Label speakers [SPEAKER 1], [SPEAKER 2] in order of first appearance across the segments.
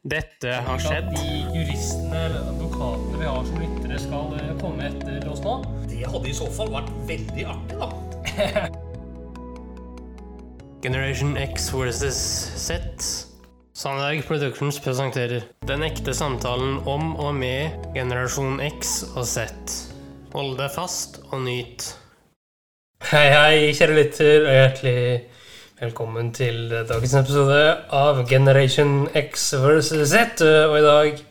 [SPEAKER 1] Dette har skjedd.
[SPEAKER 2] De juristene eller advokatene vi har som lyttere, skal eh, komme etter oss nå.
[SPEAKER 3] Det hadde i så fall vært veldig artig, da.
[SPEAKER 1] Generation X versus Z. Sandberg Productions presenterer Den ekte samtalen om og med generasjon X og Z. Hold deg fast og nyt.
[SPEAKER 2] Hei, hei, kjære lytter, og hjertelig velkommen til dagens episode av Generation X versus Z. Og i dag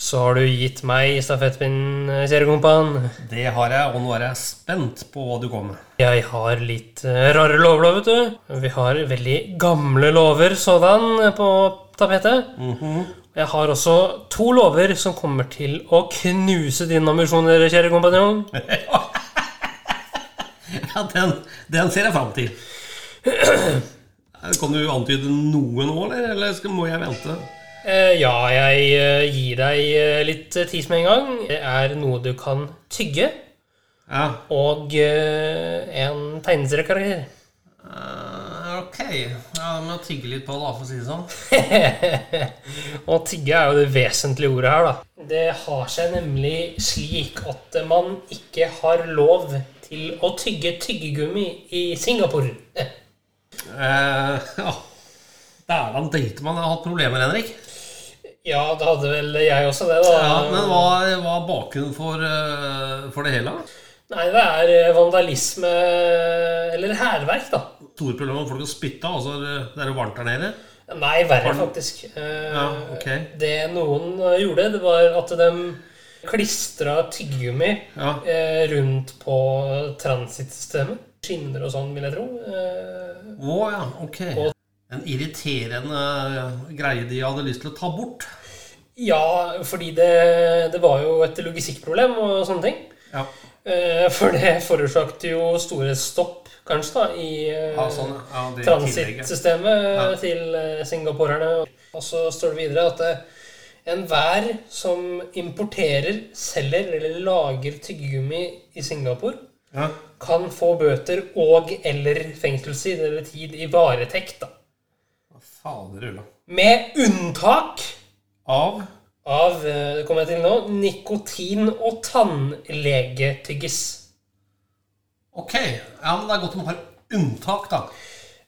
[SPEAKER 2] så har du gitt meg stafettpinnen, kjære kompan.
[SPEAKER 3] Det har jeg, og nå er jeg spent på hva du kommer med.
[SPEAKER 2] Jeg har litt eh, rare lover, vet du. Vi har veldig gamle lover sådan på tapetet. Jeg har også to lover som kommer til å knuse dine ambisjoner, kjære kompanjong.
[SPEAKER 3] Ja, den, den ser jeg fram til. Kan du antyde noe nå, eller, eller skal, må jeg vente?
[SPEAKER 2] Eh, ja, jeg eh, gir deg eh, litt tid med en gang. Det er noe du kan tygge,
[SPEAKER 3] Ja.
[SPEAKER 2] og en tegneseriekarakter.
[SPEAKER 3] Ok. Ja, må jeg tygge litt på det, for å si det sånn.
[SPEAKER 2] Og tygge er jo det vesentlige ordet her, da. Det har seg nemlig slik at man ikke har lov til å tygge tyggegummi i Singapore.
[SPEAKER 3] Eh, ja. Dæven date man. Har hatt problemer, Henrik.
[SPEAKER 2] Ja, det hadde vel jeg også det, da.
[SPEAKER 3] Ja, men hva, hva er bakgrunnen for, eh, for det hele?
[SPEAKER 2] Nei, det er eh, vandalisme Eller hærverk, da.
[SPEAKER 3] Store problemer med folk å spytta, Altså, så det- er jo varmt der nede.
[SPEAKER 2] Nei, verre, faktisk. Eh,
[SPEAKER 3] Ja, okay.
[SPEAKER 2] Det noen gjorde, det var at de klistra tyggegummi
[SPEAKER 3] Ja.
[SPEAKER 2] eh, rundt på transittsystemet. Skinner og sånn, vil jeg tro. Eh,
[SPEAKER 3] oh, ja, ok.
[SPEAKER 2] Og-
[SPEAKER 3] En irriterende greie de hadde lyst til å ta bort.
[SPEAKER 2] ja, fordi det, det var jo et logistikkproblem og sånne ting.
[SPEAKER 3] Ja,
[SPEAKER 2] Eh, for det forårsaket jo store stopp, kanskje, da, i eh,
[SPEAKER 3] ja sånn, ja,
[SPEAKER 2] transittsystemet
[SPEAKER 3] Ja.
[SPEAKER 2] til eh, singaporerne. Og så står det videre at eh, enhver som importerer, selger eller lager tyggegummi i Singapore,
[SPEAKER 3] Ja.
[SPEAKER 2] Kan få bøter og eller fengselstid eller tid i varetekt. da.
[SPEAKER 3] Fader ulla.
[SPEAKER 2] Med unntak
[SPEAKER 3] Av
[SPEAKER 2] av eh, det kommer jeg til nå, nikotin- og tannlegetyggis.
[SPEAKER 3] Ok, ja, men det er godt man har unntak, da.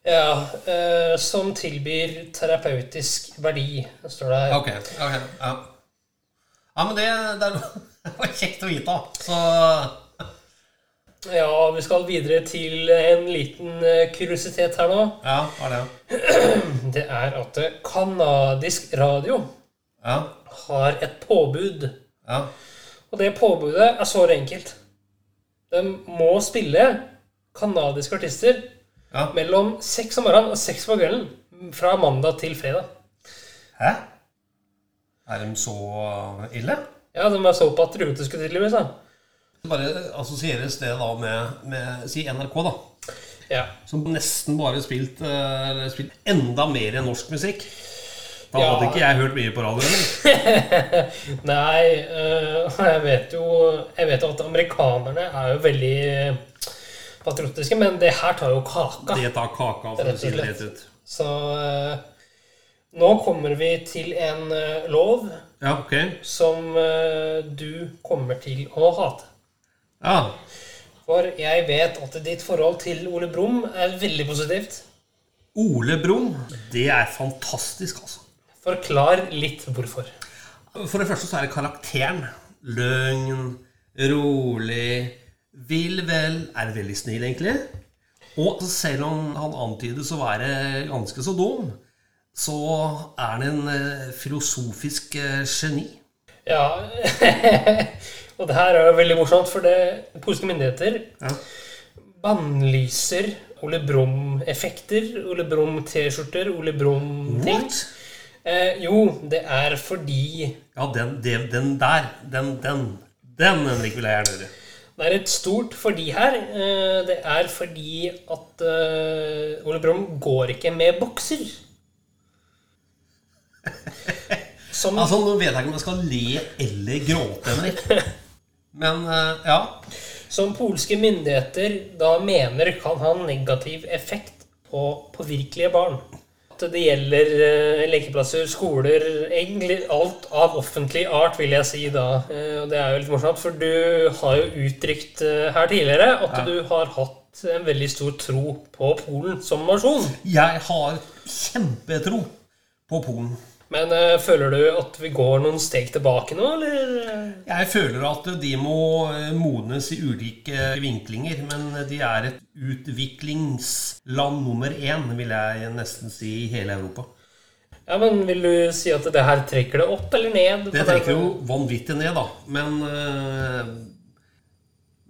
[SPEAKER 2] Ja, eh, som tilbyr terapeutisk verdi, står det her.
[SPEAKER 3] Ok, ok, ja. Ja, men det, det er- det var kjekt å vite, da. Så
[SPEAKER 2] Ja, vi skal videre til en liten eh, kuriositet her nå.
[SPEAKER 3] Ja, hva er det?
[SPEAKER 2] Det er at canadisk kanadisk radio
[SPEAKER 3] Ja,
[SPEAKER 2] har et påbud.
[SPEAKER 3] ja.
[SPEAKER 2] Og det påbudet er så enkelt. De må spille canadiske artister
[SPEAKER 3] Ja.
[SPEAKER 2] mellom seks om morgenen og seks på kvelden. Fra mandag til fredag.
[SPEAKER 3] Hæ? Er de så ille?
[SPEAKER 2] Ja, de er så patriotiske, tydeligvis. da.
[SPEAKER 3] Bare assosieres det da med, med si NRK, da.
[SPEAKER 2] Ja.
[SPEAKER 3] Som nesten bare spilt, eh, spilt enda mer enn norsk musikk. Da
[SPEAKER 2] Ja.
[SPEAKER 3] hadde ikke jeg hørt mye på radioen.
[SPEAKER 2] Nei, øh, jeg vet jo Jeg vet jo at amerikanerne er jo veldig patriotiske, men det her tar jo kaka.
[SPEAKER 3] Det tar kaka, for å si det rett ut.
[SPEAKER 2] Så øh, nå kommer vi til en øh, lov
[SPEAKER 3] Ja, okay.
[SPEAKER 2] som du kommer til å hate.
[SPEAKER 3] Ja.
[SPEAKER 2] For jeg vet at ditt forhold til Ole Brumm er veldig positivt.
[SPEAKER 3] Ole Brumm, det er fantastisk, altså.
[SPEAKER 2] Forklar litt hvorfor.
[SPEAKER 3] For det første så er det karakteren. Løgn, rolig, vil vel, er veldig snill, egentlig. Og selv om han antydes å være ganske så dum, så er han en eh, filosofisk eh, geni.
[SPEAKER 2] Ja, og det her er jo veldig morsomt, for det polske myndigheter
[SPEAKER 3] Ja.
[SPEAKER 2] bannlyser Ole Brumm-effekter, Ole Brumm-T-skjorter, Ole Brumm-ting. Eh, jo, det er fordi
[SPEAKER 3] Ja, den, den, den der, den, den, den, Henrik, vil jeg gjerne høre.
[SPEAKER 2] Det er et stort fordi her. Eh, det er fordi at eh, Ole Brumm går ikke med bokser. Som
[SPEAKER 3] Altså, Nå vet jeg ikke om jeg skal le eller gråte, Henrik. Men eh, ja.
[SPEAKER 2] som polske myndigheter da mener kan ha negativ effekt på påvirkelige barn. At det gjelder eh, lekeplasser, skoler, egentlig alt av offentlig art, vil jeg si da. Eh, og det er jo litt morsomt, for du har jo uttrykt her tidligere at
[SPEAKER 3] Ja.
[SPEAKER 2] du har hatt en veldig stor tro på Polen som nasjon.
[SPEAKER 3] Jeg har kjempetro på Polen.
[SPEAKER 2] Men eh, føler du at vi går noen steg tilbake nå, eller?
[SPEAKER 3] Jeg føler at de må eh, modnes i ulike vinklinger, men de er et utviklingsland nummer én, vil jeg nesten si, i hele Europa.
[SPEAKER 2] Ja, men Vil du si at det her trekker det opp eller ned?
[SPEAKER 3] Det trekker jo vanvittig ned, da. Men, eh,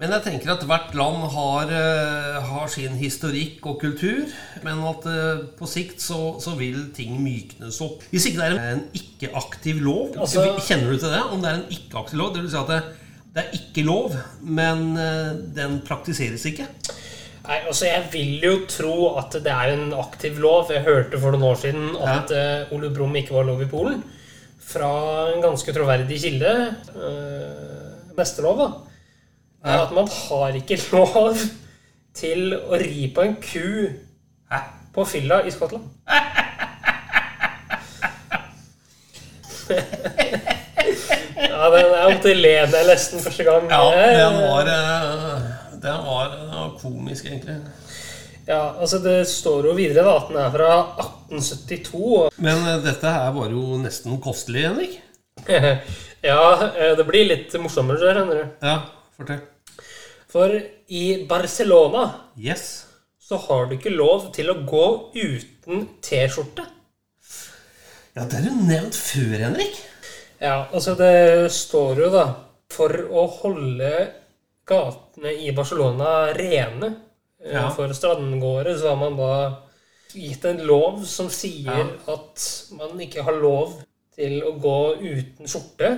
[SPEAKER 3] men jeg tenker at hvert land har, eh, har sin historikk og kultur. Men at eh, på sikt så, så vil ting myknes opp. Hvis ikke det er en ikke-aktiv lov
[SPEAKER 2] Altså-
[SPEAKER 3] Kjenner du til det? Om det er en ikke-aktiv lov? Det vil si at det, det er ikke lov, men eh, den praktiseres ikke.
[SPEAKER 2] Nei, altså Jeg vil jo tro at det er en aktiv lov. Jeg hørte for noen år siden at eh, Ole Brumm ikke var lov i Polen. Fra en ganske troverdig kilde. Uh, neste lov, da. Er at man har ikke lov til å ri på en ku
[SPEAKER 3] Hæ?
[SPEAKER 2] på fylla i Skottland. ja, den er om til le jeg leste den første gang.
[SPEAKER 3] Ja,
[SPEAKER 2] Eh,
[SPEAKER 3] den var, eh, den var, den var komisk, egentlig.
[SPEAKER 2] Ja, altså Det står jo videre da at den er fra 1872.
[SPEAKER 3] Men eh, dette her var jo nesten kostelig, Henrik.
[SPEAKER 2] ja, eh, det blir litt morsommere, skjønner du.
[SPEAKER 3] Ja, fortell.
[SPEAKER 2] For i Barcelona
[SPEAKER 3] Yes.
[SPEAKER 2] så har du ikke lov til å gå uten T-skjorte.
[SPEAKER 3] Ja, det har du nevnt før, Henrik.
[SPEAKER 2] Ja, altså det står jo da For å holde gatene i Barcelona rene eh,
[SPEAKER 3] Ja.
[SPEAKER 2] for strandgåere, så har man da gitt en lov som sier at man ikke har lov til å gå uten skjorte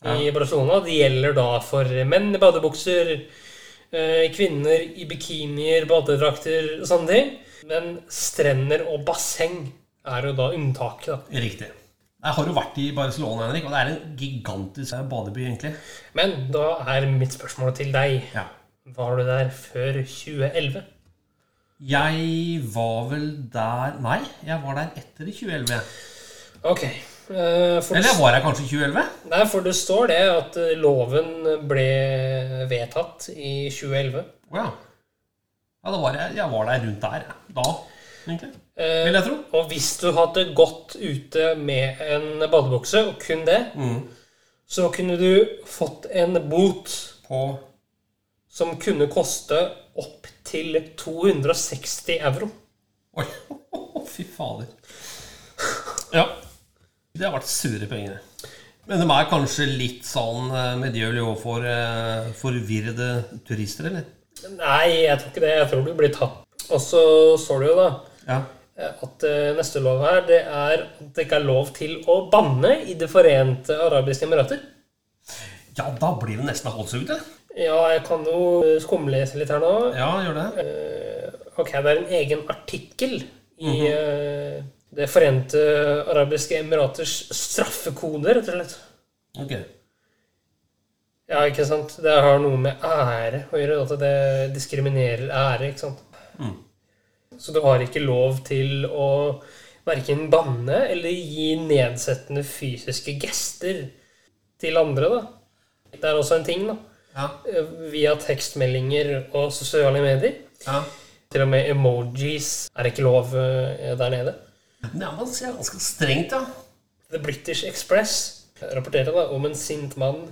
[SPEAKER 2] i Barcelona. Det gjelder da for menn i badebukser, eh, kvinner i bikinier, badedrakter og sånne ting. Men strender og basseng er jo da unntaket, da.
[SPEAKER 3] Riktig. Jeg har jo vært i Barcelona, Henrik, og det er en gigantisk badeby, egentlig.
[SPEAKER 2] Men da er mitt spørsmål til deg
[SPEAKER 3] Ja.
[SPEAKER 2] Var du der før 2011?
[SPEAKER 3] Jeg var vel der Nei, jeg var der etter 2011.
[SPEAKER 2] Ok. Eh,
[SPEAKER 3] Eller var jeg kanskje i 2011?
[SPEAKER 2] nei, for det står det at eh, loven ble vedtatt i 2011.
[SPEAKER 3] Å ja. Ja, da var jeg, jeg var der rundt der, da, egentlig.
[SPEAKER 2] Eh,
[SPEAKER 3] Vil jeg tro.
[SPEAKER 2] Og hvis du hadde gått ute med en badebukse, og kun det,
[SPEAKER 3] Mm.
[SPEAKER 2] så kunne du fått en bot
[SPEAKER 3] På
[SPEAKER 2] som kunne koste opp til 260 euro.
[SPEAKER 3] Oi, fy fader. Ja. Det har vært sure penger. Men de er kanskje litt sånn eh, medgjørlige overfor eh, forvirrede turister, eller?
[SPEAKER 2] Nei, jeg tror ikke det. Jeg tror du blir tatt. Og så så du jo, da
[SPEAKER 3] Ja.
[SPEAKER 2] at eh, neste lov her, det er at det ikke er lov til å banne i Det forente arabiske emirater.
[SPEAKER 3] Ja, da blir det nesten halshugd.
[SPEAKER 2] Ja, jeg kan jo eh, skumlese litt her nå.
[SPEAKER 3] Ja, gjør det.
[SPEAKER 2] Ok, det er en egen artikkel i eh, Det forente arabiske emiraters straffekode, rett og slett.
[SPEAKER 3] Ok.
[SPEAKER 2] Ja, ikke sant? Det har noe med ære å gjøre. At det diskriminerer ære, ikke sant? Så du har ikke lov til å verken banne eller gi nedsettende fysiske gester til andre, da. Det er også en ting, da.
[SPEAKER 3] Ja.
[SPEAKER 2] Eh, Via tekstmeldinger og sosiale medier.
[SPEAKER 3] ja.
[SPEAKER 2] Til og med emojis er ikke lov eh, der nede.
[SPEAKER 3] Ja, man ser ganske strengt, ja.
[SPEAKER 2] The British Express rapporterer da om en sint mann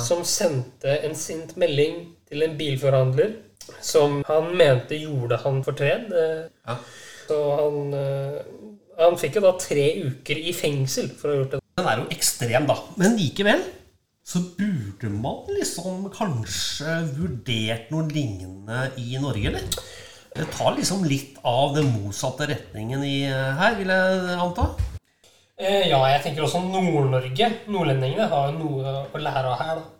[SPEAKER 2] som sendte en sint melding til en bilforhandler som han mente gjorde han fortred.
[SPEAKER 3] Ja.
[SPEAKER 2] Så han, eh, han fikk jo da tre uker i fengsel for å ha gjort det.
[SPEAKER 3] Den er jo ekstrem, da. Men likevel så burde man liksom kanskje vurdert noe lignende i Norge, eller? Det tar liksom litt av den motsatte retningen i eh, her, vil jeg anta.
[SPEAKER 2] Eh, ja, jeg tenker også Nord-Norge. Nordlendingene har jo noe å lære av her, da.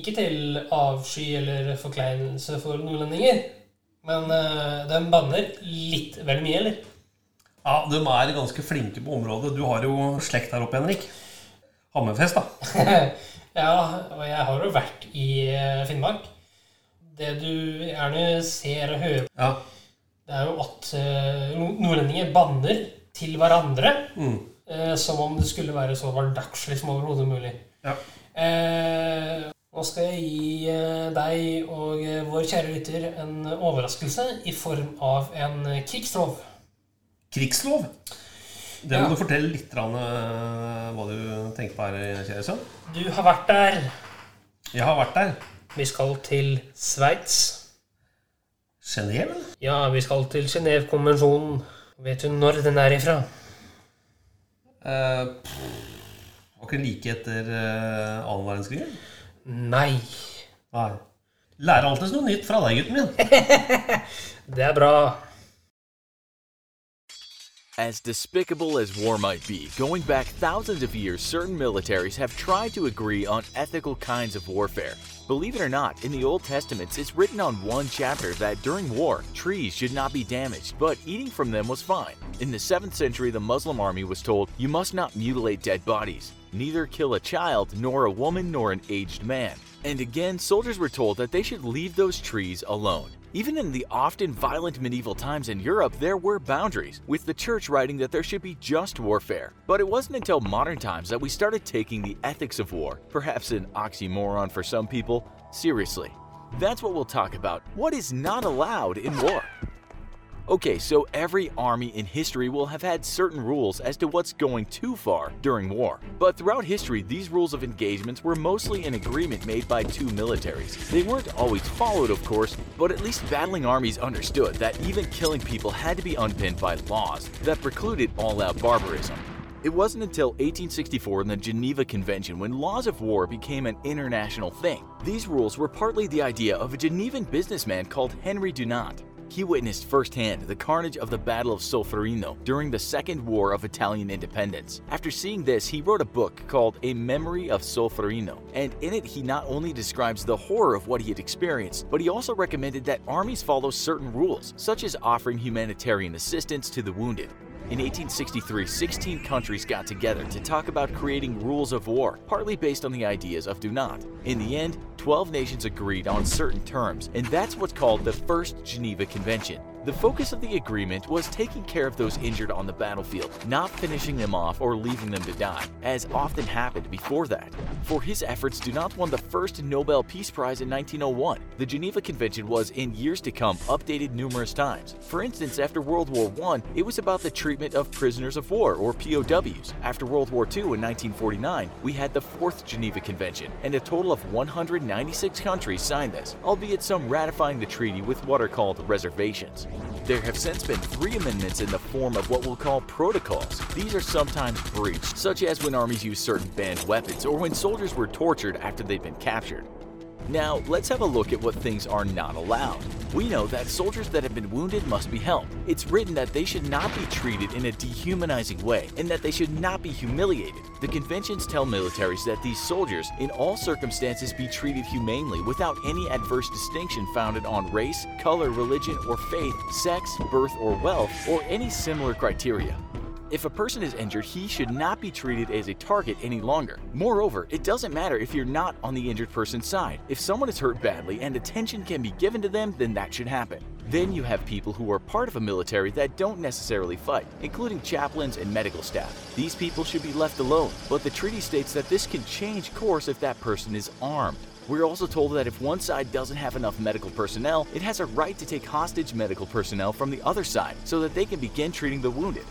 [SPEAKER 2] Ikke til avsky eller forkleinelse for nordlendinger, men eh, de banner litt vel mye, eller?
[SPEAKER 3] Ja, De er ganske flinke på området. Du har jo slekt her oppe, Henrik. Hammerfest, da.
[SPEAKER 2] ja, og jeg har jo vært i eh, Finnmark. Det du gjerne ser og hører,
[SPEAKER 3] Ja.
[SPEAKER 2] Det er jo at eh, nordlendinger banner til hverandre eh, som om det skulle være så hverdagslig som overhodet mulig.
[SPEAKER 3] Ja.
[SPEAKER 2] Eh, nå skal jeg gi eh, deg og eh, vår kjære lytter en overraskelse i form av en krigslov.
[SPEAKER 3] Krigslov. Det må
[SPEAKER 2] Ja.
[SPEAKER 3] du fortelle litt rann, hva du tenker på her, kjære sønn.
[SPEAKER 2] Du har vært der.
[SPEAKER 3] Jeg har vært der.
[SPEAKER 2] Vi skal til Sveits.
[SPEAKER 3] Genéve?
[SPEAKER 2] Ja, vi skal til Genévekonvensjonen. Vet du når den er ifra?
[SPEAKER 3] Uh, var ikke like etter uh, annen verdenskrig?
[SPEAKER 2] Nei.
[SPEAKER 3] Nei. Lærer alltid noe nytt fra deg, gutten min.
[SPEAKER 2] Det er bra.
[SPEAKER 4] As despicable as war might be, going back thousands of years, certain militaries have tried to agree on ethical kinds of warfare. Believe it or not, in the Old Testament, it's written on one chapter that during war, trees should not be damaged, but eating from them was fine. In the 7th century, the Muslim army was told, You must not mutilate dead bodies, neither kill a child, nor a woman, nor an aged man. And again, soldiers were told that they should leave those trees alone. Even in the often violent medieval times in Europe, there were boundaries, with the church writing that there should be just warfare. But it wasn't until modern times that we started taking the ethics of war, perhaps an oxymoron for some people, seriously. That's what we'll talk about. What is not allowed in war? Okay, so every army in history will have had certain rules as to what's going too far during war. But throughout history, these rules of engagements were mostly an agreement made by two militaries. They weren't always followed, of course, but at least battling armies understood that even killing people had to be unpinned by laws that precluded all out barbarism. It wasn't until 1864 in the Geneva Convention when laws of war became an international thing. These rules were partly the idea of a Genevan businessman called Henry Dunant. He witnessed firsthand the carnage of the Battle of Solferino during the Second War of Italian Independence. After seeing this, he wrote a book called A Memory of Solferino, and in it he not only describes the horror of what he had experienced, but he also recommended that armies follow certain rules, such as offering humanitarian assistance to the wounded. In 1863, 16 countries got together to talk about creating rules of war, partly based on the ideas of Dunant. In the end, 12 nations agreed on certain terms, and that's what's called the First Geneva Convention. The focus of the agreement was taking care of those injured on the battlefield, not finishing them off or leaving them to die, as often happened before that. For his efforts, Dunant won the first Nobel Peace Prize in 1901. The Geneva Convention was, in years to come, updated numerous times. For instance, after World War I, it was about the treatment of prisoners of war, or POWs. After World War II in 1949, we had the Fourth Geneva Convention, and a total of 196 countries signed this, albeit some ratifying the treaty with what are called reservations. There have since been three amendments in the form of what we'll call protocols. These are sometimes breached, such as when armies use certain banned weapons or when soldiers were tortured after they've been captured. Now, let's have a look at what things are not allowed. We know that soldiers that have been wounded must be helped. It's written that they should not be treated in a dehumanizing way and that they should not be humiliated. The conventions tell militaries that these soldiers, in all circumstances, be treated humanely without any adverse distinction founded on race, color, religion, or faith, sex, birth, or wealth, or any similar criteria. If a person is injured, he should not be treated as a target any longer. Moreover, it doesn't matter if you're not on the injured person's side. If someone is hurt badly and attention can be given to them, then that should happen. Then you have people who are part of a military that don't necessarily fight, including chaplains and medical staff. These people should be left alone, but the treaty states that this can change course if that person is armed. We're also told that if one side doesn't have enough medical personnel, it has a right to take hostage medical personnel from the other side so that they can begin treating the wounded.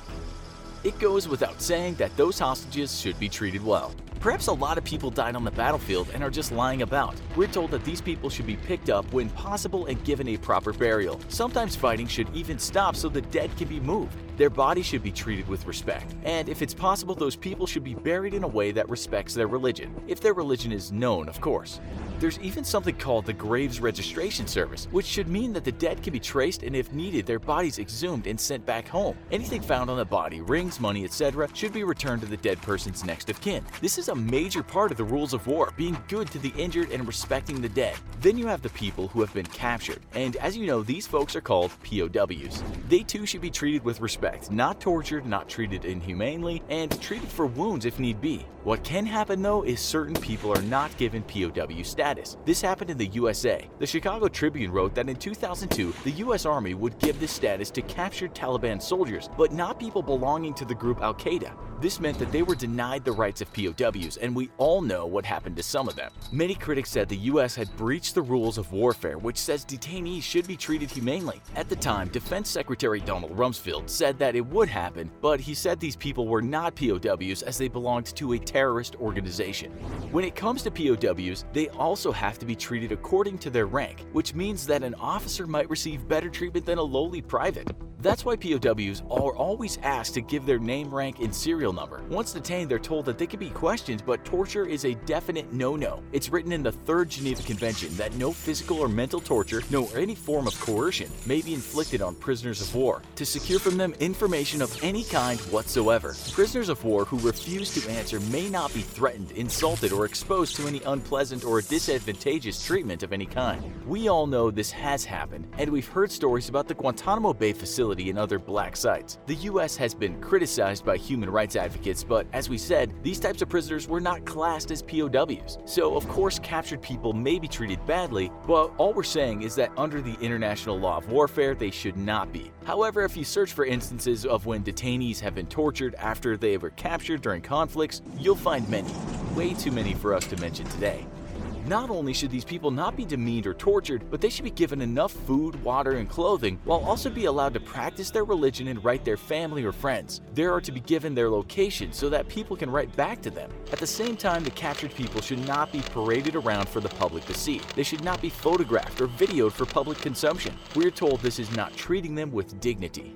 [SPEAKER 4] It goes without saying that those hostages should be treated well. Perhaps a lot of people died on the battlefield and are just lying about. We're told that these people should be picked up when possible and given a proper burial. Sometimes fighting should even stop so the dead can be moved. Their bodies should be treated with respect. And if it's possible, those people should be buried in a way that respects their religion. If their religion is known, of course. There's even something called the Graves Registration Service, which should mean that the dead can be traced and, if needed, their bodies exhumed and sent back home. Anything found on the body, rings, money, etc., should be returned to the dead person's next of kin. This is a major part of the rules of war, being good to the injured and respecting the dead. Then you have the people who have been captured, and as you know, these folks are called POWs. They too should be treated with respect respect, not tortured, not treated inhumanely, and treated for wounds if need be. What can happen though is certain people are not given POW status. This happened in the USA. The Chicago Tribune wrote that in 2002, the US Army would give this status to captured Taliban soldiers, but not people belonging to the group Al Qaeda. This meant that they were denied the rights of POWs, and we all know what happened to some of them. Many critics said the US had breached the rules of warfare, which says detainees should be treated humanely. At the time, Defense Secretary Donald Rumsfeld said that it would happen, but he said these people were not POWs as they belonged to a terrorist organization. When it comes to POWs, they also have to be treated according to their rank, which means that an officer might receive better treatment than a lowly private. That's why POWs are always asked to give their name, rank, and serial number. Once detained, they're told that they can be questioned, but torture is a definite no-no. It's written in the Third Geneva Convention that no physical or mental torture, nor any form of coercion, may be inflicted on prisoners of war to secure from them information of any kind whatsoever. Prisoners of war who refuse to answer may not be threatened, insulted, or exposed to any unpleasant or disadvantageous treatment of any kind. We all know this has happened, and we've heard stories about the Guantanamo Bay facility and other black sites. The US has been criticized by human rights advocates, but as we said, these types of prisoners were not classed as POWs. So, of course, captured people may be treated badly, but all we're saying is that under the international law of warfare, they should not be. However, if you search for instances of when detainees have been tortured after they were captured during conflicts, you'll find many. Way too many for us to mention today. Not only should these people not be demeaned or tortured, but they should be given enough food, water, and clothing, while also be allowed to practice their religion and write their family or friends. They are to be given their location so that people can write back to them. At the same time, the captured people should not be paraded around for the public to see. They should not be photographed or videoed for public consumption. We're told this is not treating them with dignity.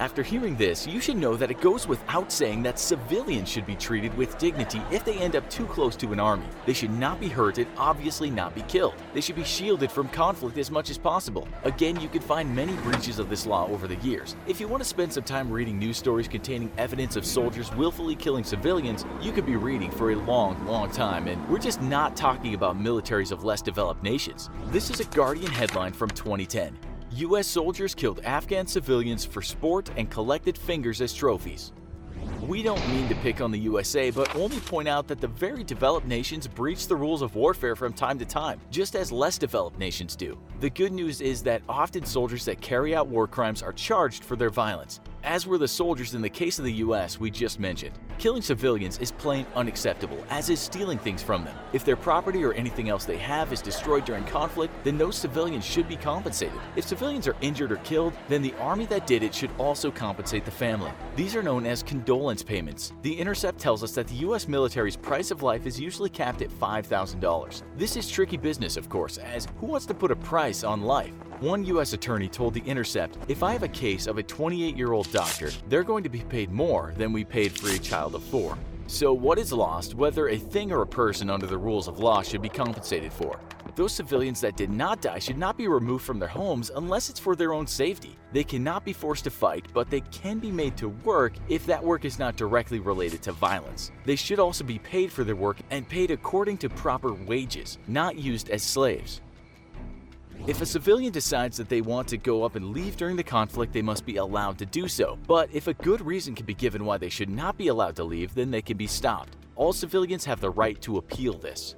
[SPEAKER 4] After hearing this, you should know that it goes without saying that civilians should be treated with dignity if they end up too close to an army. They should not be hurt and obviously not be killed. They should be shielded from conflict as much as possible. Again, you can find many breaches of this law over the years. If you want to spend some time reading news stories containing evidence of soldiers willfully killing civilians, you could be reading for a long, long time, and we're just not talking about militaries of less developed nations. This is a Guardian headline from 2010. U.S. soldiers killed Afghan civilians for sport and collected fingers as trophies. We don't mean to pick on the USA, but only point out that the very developed nations breach the rules of warfare from time to time, just as less developed nations do. The good news is that often soldiers that carry out war crimes are charged for their violence, as were the soldiers in the case of the US we just mentioned. Killing civilians is plain unacceptable, as is stealing things from them. If their property or anything else they have is destroyed during conflict, then those civilians should be compensated. If civilians are injured or killed, then the army that did it should also compensate the family. These are known as condolence payments. The Intercept tells us that the US military's price of life is usually capped at $5,000. This is tricky business, of course, as who wants to put a price on life? One U.S. attorney told The Intercept, If I have a case of a 28 year old doctor, they're going to be paid more than we paid for a child of four. So, what is lost, whether a thing or a person under the rules of law should be compensated for? Those civilians that did not die should not be removed from their homes unless it's for their own safety. They cannot be forced to fight, but they can be made to work if that work is not directly related to violence. They should also be paid for their work and paid according to proper wages, not used as slaves. If a civilian decides that they want to go up and leave during the conflict, they must be allowed to do so. But if a good reason can be given why they should not be allowed to leave, then they can be stopped. All civilians have the right to appeal this.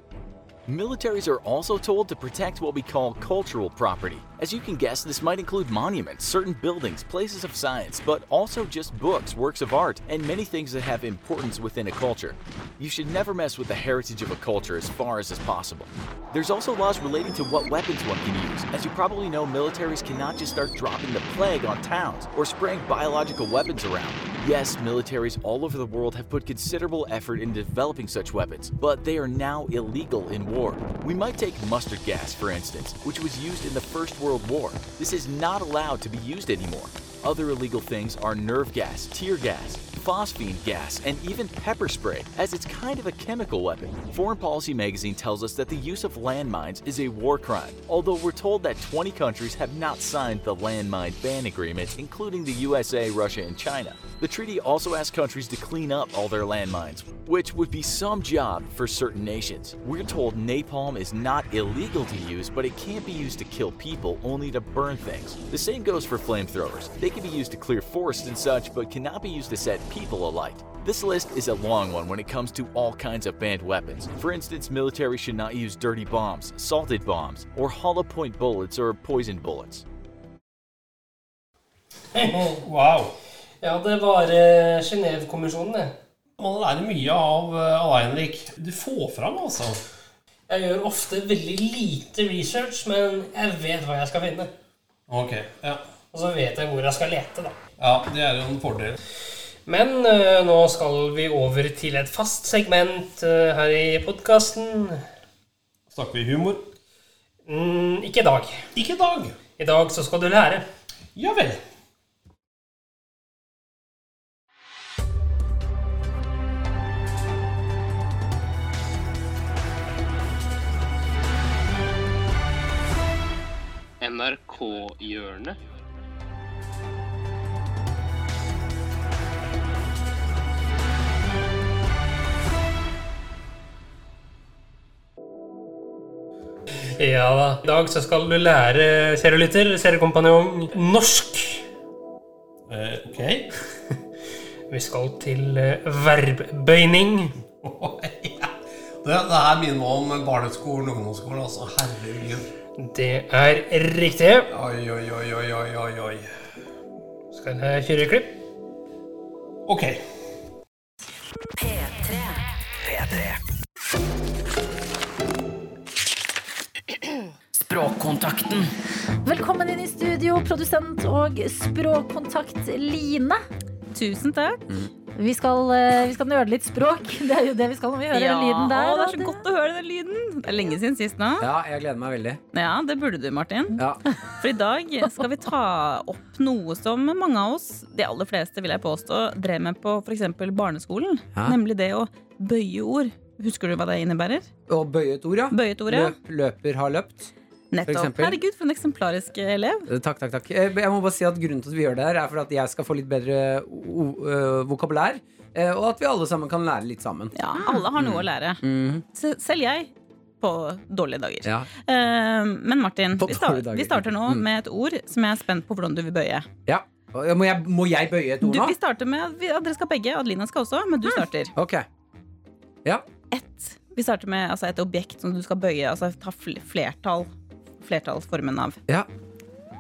[SPEAKER 4] Militaries are also told to protect what we call cultural property. As you can guess, this might include monuments, certain buildings, places of science, but also just books, works of art, and many things that have importance within a culture. You should never mess with the heritage of a culture as far as is possible. There's also laws relating to what weapons one can use. As you probably know, militaries cannot just start dropping the plague on towns or spraying biological weapons around. Yes, militaries all over the world have put considerable effort in developing such weapons, but they are now illegal in war. We might take mustard gas, for instance, which was used in the First World War. This is not allowed to be used anymore. Other illegal things are nerve gas, tear gas, phosphine gas, and even pepper spray, as it's kind of a chemical weapon. Foreign Policy magazine tells us that the use of landmines is a war crime, although we're told that 20 countries have not signed the landmine ban agreement, including the USA, Russia, and China. The treaty also asks countries to clean up all their landmines, which would be some job for certain nations. We're told napalm is not illegal to use, but it can't be used to kill people, only to burn things. The same goes for flamethrowers. They can be used to clear forests and such, but cannot be used to set people alight. This list is a long one when it comes to all kinds of banned weapons. For instance, military should not use dirty bombs, salted bombs, or hollow point bullets or poisoned bullets.
[SPEAKER 3] Wow.
[SPEAKER 2] Ja, det var uh, Genévekommisjonen, det.
[SPEAKER 3] Man lærer mye av uh, Aleinrik. Du får fram, altså.
[SPEAKER 2] Jeg gjør ofte veldig lite research, men jeg vet hva jeg skal finne.
[SPEAKER 3] Ok, ja.
[SPEAKER 2] Og så vet jeg hvor jeg skal lete, da.
[SPEAKER 3] Ja, det er jo en fordel.
[SPEAKER 2] Men uh, nå skal vi over til et fast segment uh, her i podkasten.
[SPEAKER 3] Snakker vi humor?
[SPEAKER 2] Mm, ikke i dag.
[SPEAKER 3] Ikke i dag.
[SPEAKER 2] I dag så skal du lære.
[SPEAKER 3] Ja vel.
[SPEAKER 1] NRK-hjørnet.
[SPEAKER 2] Ja da. I dag så skal du lære, kjære lytter, seriekompanjong, norsk.
[SPEAKER 3] Eh, ok.
[SPEAKER 2] Vi skal til verbøyning. Oh,
[SPEAKER 3] ja. Det, det her minner meg om barneskolen og ungdomsskolen. Altså, herregud.
[SPEAKER 2] Det er riktig.
[SPEAKER 3] Oi, oi, oi, oi, oi, oi, oi.
[SPEAKER 2] Skal jeg kjøre klipp?
[SPEAKER 3] Ok.
[SPEAKER 5] Språkkontakten.
[SPEAKER 6] Velkommen inn i studio, produsent og språkkontakt Line.
[SPEAKER 7] Tusen takk.
[SPEAKER 6] Vi skal, eh, vi skal nøle litt språk. Det er jo det vi skal når vi hører den lyden der.
[SPEAKER 7] å, det er så godt å høre den lyden. Det er lenge siden sist nå.
[SPEAKER 5] Ja, jeg gleder meg veldig.
[SPEAKER 7] Ja, det burde du, Martin.
[SPEAKER 5] Ja.
[SPEAKER 7] For i dag skal vi ta opp noe som mange av oss, de aller fleste vil jeg påstå, drev med på f.eks. barneskolen.
[SPEAKER 5] Ja.
[SPEAKER 7] Nemlig det å bøye ord. Husker du hva det innebærer?
[SPEAKER 5] Å bøye et ord, ja.
[SPEAKER 7] Bøye et ord, ja.
[SPEAKER 5] Løp, løper har løpt.
[SPEAKER 7] Nettopp. Herregud, for en eksemplarisk elev.
[SPEAKER 5] Eh, Takk, takk, takk. Eh, Jeg må bare si at Grunnen til at vi gjør det her, er for at jeg skal få litt bedre vokabulær. eh, Og at vi alle sammen kan lære litt sammen.
[SPEAKER 7] Ja, alle har noe å lære. Mm. Selv jeg. På dårlige dager.
[SPEAKER 5] Ja.
[SPEAKER 7] Eh, men Martin, vi, start, vi starter nå
[SPEAKER 5] Mm.
[SPEAKER 7] med et ord som jeg er spent på hvordan du vil bøye.
[SPEAKER 5] ja. Må jeg, må jeg bøye et ord
[SPEAKER 7] Du,
[SPEAKER 5] nå?
[SPEAKER 7] vi starter med ja, Dere skal begge. Adelina skal også, men du starter.
[SPEAKER 5] Ok. Ja.
[SPEAKER 7] Et. Vi starter med altså, et objekt som du skal bøye. Altså ta flertall. Flertallsformen av.
[SPEAKER 5] ja.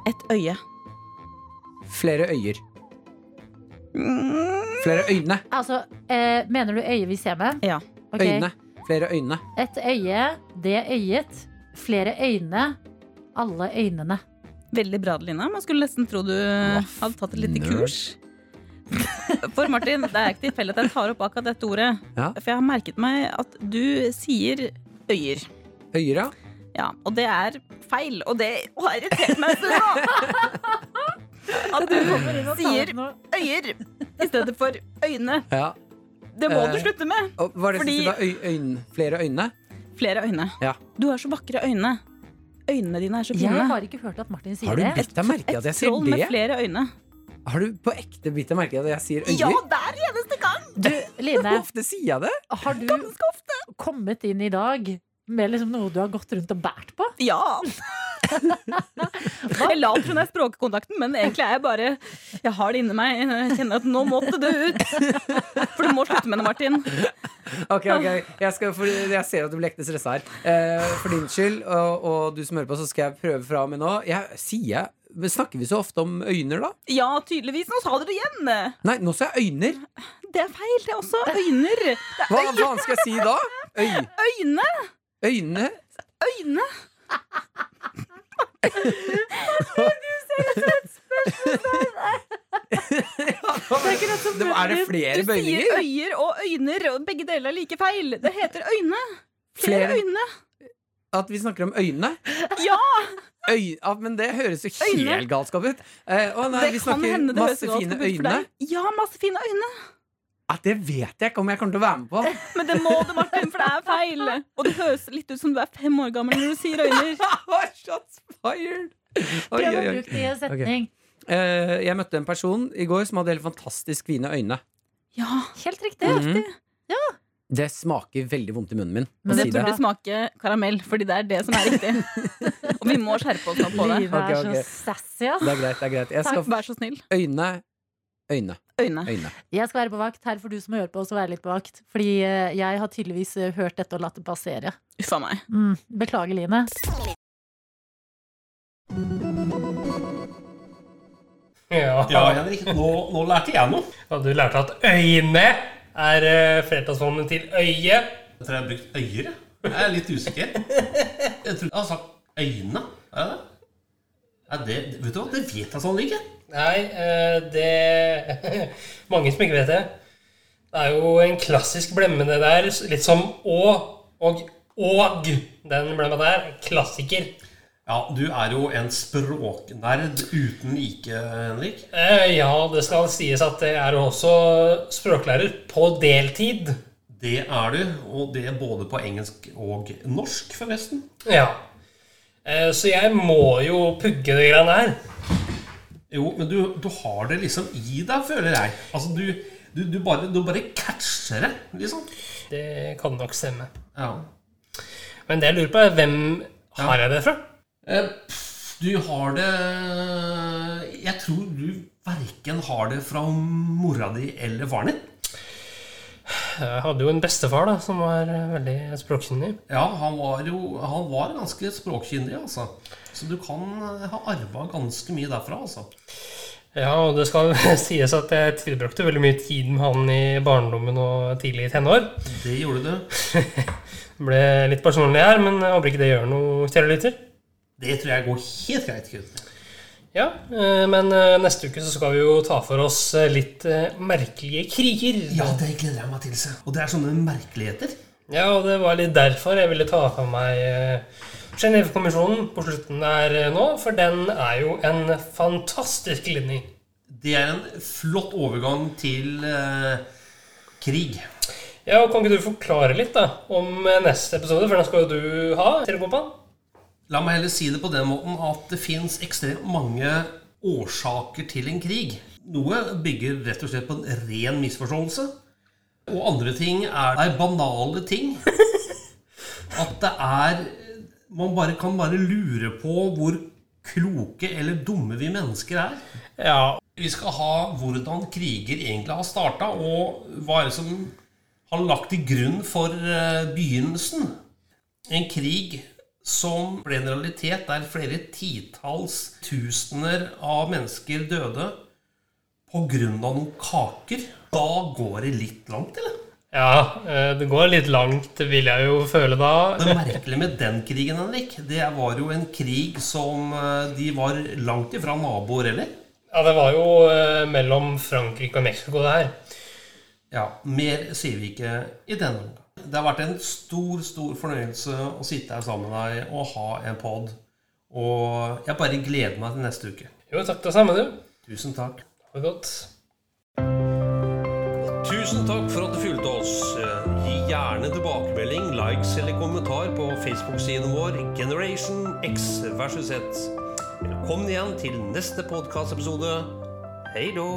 [SPEAKER 7] Et øye.
[SPEAKER 5] Flere øyer. Flere øyne.
[SPEAKER 6] Altså, eh, mener du øye vi ser med?
[SPEAKER 7] Ja.
[SPEAKER 6] Ok.
[SPEAKER 5] Øyne. Flere øyne.
[SPEAKER 6] Et øye, det øyet. Flere øyne. Alle øynene.
[SPEAKER 7] Veldig bra, Lina. Man skulle nesten tro du hadde tatt et lite
[SPEAKER 5] nerd.
[SPEAKER 7] kurs. For Martin, det er ikke tilfeldig at jeg tar opp akkurat dette ordet.
[SPEAKER 5] Ja.
[SPEAKER 7] For jeg har merket meg at du sier øyer.
[SPEAKER 5] Øyer, ja.
[SPEAKER 7] Ja, og det er feil. Og det har irritert meg så At du sier øyer i stedet for øyne.
[SPEAKER 5] ja.
[SPEAKER 7] Det må du
[SPEAKER 5] Eh,
[SPEAKER 7] slutte med.
[SPEAKER 5] Og hva er det
[SPEAKER 7] Fordi-
[SPEAKER 5] sier da? Øy, øyne. Flere øyne?
[SPEAKER 7] Flere øyne.
[SPEAKER 5] Ja.
[SPEAKER 7] Du har så vakre øyne. Øynene dine er så fine.
[SPEAKER 6] Jeg har ikke hørt at Martin sier
[SPEAKER 5] Har du
[SPEAKER 6] det.
[SPEAKER 5] bitt deg merke i at jeg sier
[SPEAKER 7] troll med flere øyne.
[SPEAKER 5] Har du på ekte bitt deg merke i at jeg sier øyer?
[SPEAKER 7] Ja, hver eneste gang!
[SPEAKER 6] Du,
[SPEAKER 5] Hvor
[SPEAKER 6] Line,
[SPEAKER 5] ofte sier jeg det?
[SPEAKER 6] har du kommet inn i dag med liksom noe du har gått rundt og bært på?
[SPEAKER 7] Ja! jeg la som er språkkontakten, men egentlig er jeg bare Jeg har det inni meg. Jeg kjenner at nå måtte det ut. For du må slutte med det, Martin.
[SPEAKER 5] Ok, ok, Jeg, skal, for jeg ser at du blir ekte stressa her. Eh, for din skyld, og, og du som hører på, så skal jeg prøve fra og med nå. Jeg, sier jeg men Snakker vi så ofte om øyner, da?
[SPEAKER 7] Ja, tydeligvis. Nå sa du det igjen.
[SPEAKER 5] Nei, nå sa jeg øyner.
[SPEAKER 7] Det er feil. Det er også øyner. Det
[SPEAKER 5] Hva faen skal jeg si da? Øy,
[SPEAKER 7] er øyne.
[SPEAKER 5] øyne?
[SPEAKER 7] Øyne.
[SPEAKER 5] Det, er det flere
[SPEAKER 7] Du sier øyer og øyner, og begge deler er like feil. Det heter øyne. Flere,
[SPEAKER 5] Flere?
[SPEAKER 7] øyne.
[SPEAKER 5] At vi snakker om øyne?
[SPEAKER 7] Ja!
[SPEAKER 5] Øy, ja, men det høres jo
[SPEAKER 7] Øyne.
[SPEAKER 5] helt galskap ut. Eh, å nei,
[SPEAKER 7] det
[SPEAKER 5] vi snakker
[SPEAKER 7] det
[SPEAKER 5] masse fine
[SPEAKER 7] ut
[SPEAKER 5] øyne.
[SPEAKER 7] Ja, masse fine øyne.
[SPEAKER 5] Ja, det vet jeg ikke om jeg kommer til å være med på.
[SPEAKER 7] Men det må du, Martin, for det er feil. Og det høres litt ut som du er fem år gammel når du sier øyner.
[SPEAKER 5] Shots fired! Oi,
[SPEAKER 6] Prøv
[SPEAKER 5] oi,
[SPEAKER 6] å bruke det i en setning.
[SPEAKER 5] Eh, jeg møtte en person i går som hadde helt fantastisk fine øyne.
[SPEAKER 7] Ja,
[SPEAKER 6] Helt riktig.
[SPEAKER 5] Mhm. Det smaker veldig vondt i munnen min.
[SPEAKER 7] Men det
[SPEAKER 5] si det.
[SPEAKER 7] burde smake karamell, fordi det er det som er riktig. Og vi må skjerpe oss nå på det.
[SPEAKER 6] Livet er
[SPEAKER 5] okay, okay.
[SPEAKER 6] så sassy, ass.
[SPEAKER 5] Det er greit. det er greit Jeg skal
[SPEAKER 7] Takk, vær så snill.
[SPEAKER 5] Øyne, øyne,
[SPEAKER 7] Øyne.
[SPEAKER 5] øyne.
[SPEAKER 6] Jeg skal være på vakt. Her får du som hører på, også være litt på vakt. Fordi eh, jeg har tydeligvis eh, hørt dette og latt det passere.
[SPEAKER 7] Uffa meg.
[SPEAKER 6] Mm. Beklager, Line.
[SPEAKER 2] Ja.
[SPEAKER 3] Ja, Henrik, nå, nå lærte jeg noe.
[SPEAKER 2] Ja, du lærte at øyne er uh, flertallsformen til øye.
[SPEAKER 3] Jeg tror jeg har brukt øyer. jeg. Jeg er litt usikker. Jeg tror jeg har sagt øyne. Er det det? Er det vet du hva, det vet jeg sånn ikke.
[SPEAKER 2] Nei, eh, det Mange som ikke vet det. Det er jo en klassisk blemme, det der. Litt som å og og. Den blemma der. Klassiker.
[SPEAKER 3] Ja, du er jo en språknerd uten like, Henrik.
[SPEAKER 2] Eh, ja, det skal sies at jeg er jo også språklærer på deltid.
[SPEAKER 3] Det er du, og det både på engelsk og norsk, forresten.
[SPEAKER 2] Ja. Eh, så jeg må jo pugge det greiene her.
[SPEAKER 3] Jo, men du, du har det liksom i deg, føler jeg. Altså, du, du, du, bare, du bare catcher det, liksom.
[SPEAKER 2] Det kan nok stemme.
[SPEAKER 3] Ja.
[SPEAKER 2] Men det jeg lurer på, er hvem har jeg det fra?
[SPEAKER 3] Eh, Du har det Jeg tror du verken har det fra mora di eller faren din.
[SPEAKER 2] Jeg hadde jo en bestefar da, som var eh, veldig språkkyndig.
[SPEAKER 3] Ja, han var jo han var ganske språkkyndig, altså. Så du kan eh, ha arva ganske mye derfra, altså.
[SPEAKER 2] Ja, og det skal sies at jeg tilbrakte veldig mye tid med han i barndommen og tidlig i tenår.
[SPEAKER 3] Det gjorde du.
[SPEAKER 2] Ble litt personlig her, men jeg håper ikke det gjør noe, kjære lytter.
[SPEAKER 3] Det tror jeg går helt greit. Knut.
[SPEAKER 2] Ja, eh, men eh, neste uke så skal vi jo ta for oss eh, litt merkelige kriger.
[SPEAKER 3] Ja, det gleder jeg meg til. seg. Og det er sånne merkeligheter.
[SPEAKER 2] Ja, og det var litt derfor jeg ville ta for meg Genévekonvensjonen på slutten der nå, for den er jo en fantastisk glidning.
[SPEAKER 3] Det er en flott overgang til eh, krig.
[SPEAKER 2] Ja, og Kan ikke du forklare litt da om neste episode, for den skal jo du ha? Telekompan?
[SPEAKER 3] La meg heller si det på den måten at det fins ekstremt mange årsaker til en krig. Noe bygger rett og slett på en ren misforståelse. Og andre ting er, er banale ting. At det er Man bare kan bare lure på hvor kloke eller dumme vi mennesker er.
[SPEAKER 2] Ja,
[SPEAKER 3] Vi skal ha hvordan kriger egentlig har starta, og hva er det som har lagt til grunn for eh, begynnelsen. En krig som ble en realitet der flere titalls tusener av mennesker døde pga. noen kaker. Da går det litt langt, eller?
[SPEAKER 2] ja eh, det går litt langt, vil jeg jo føle da.
[SPEAKER 3] Det merkelige med den krigen, Henrik, det var jo en krig som eh, de var langt ifra naboer eller?
[SPEAKER 2] Ja, Det var jo eh, mellom Frankrike og Mexico, det her.
[SPEAKER 3] Ja, mer sier vi ikke i denne omgang. Det har vært en stor, stor fornøyelse å sitte her sammen med deg og ha en pod. Og jeg bare gleder meg til neste uke.
[SPEAKER 2] Jo, takk det samme, du.
[SPEAKER 3] Tusen takk.
[SPEAKER 2] Ha det godt.
[SPEAKER 3] Tusen takk for at du fulgte oss. Gi gjerne tilbakemelding, likes eller kommentar på Facebook-siden vår Generation X versus Z. Velkommen igjen til neste podkastepisode. Hei då!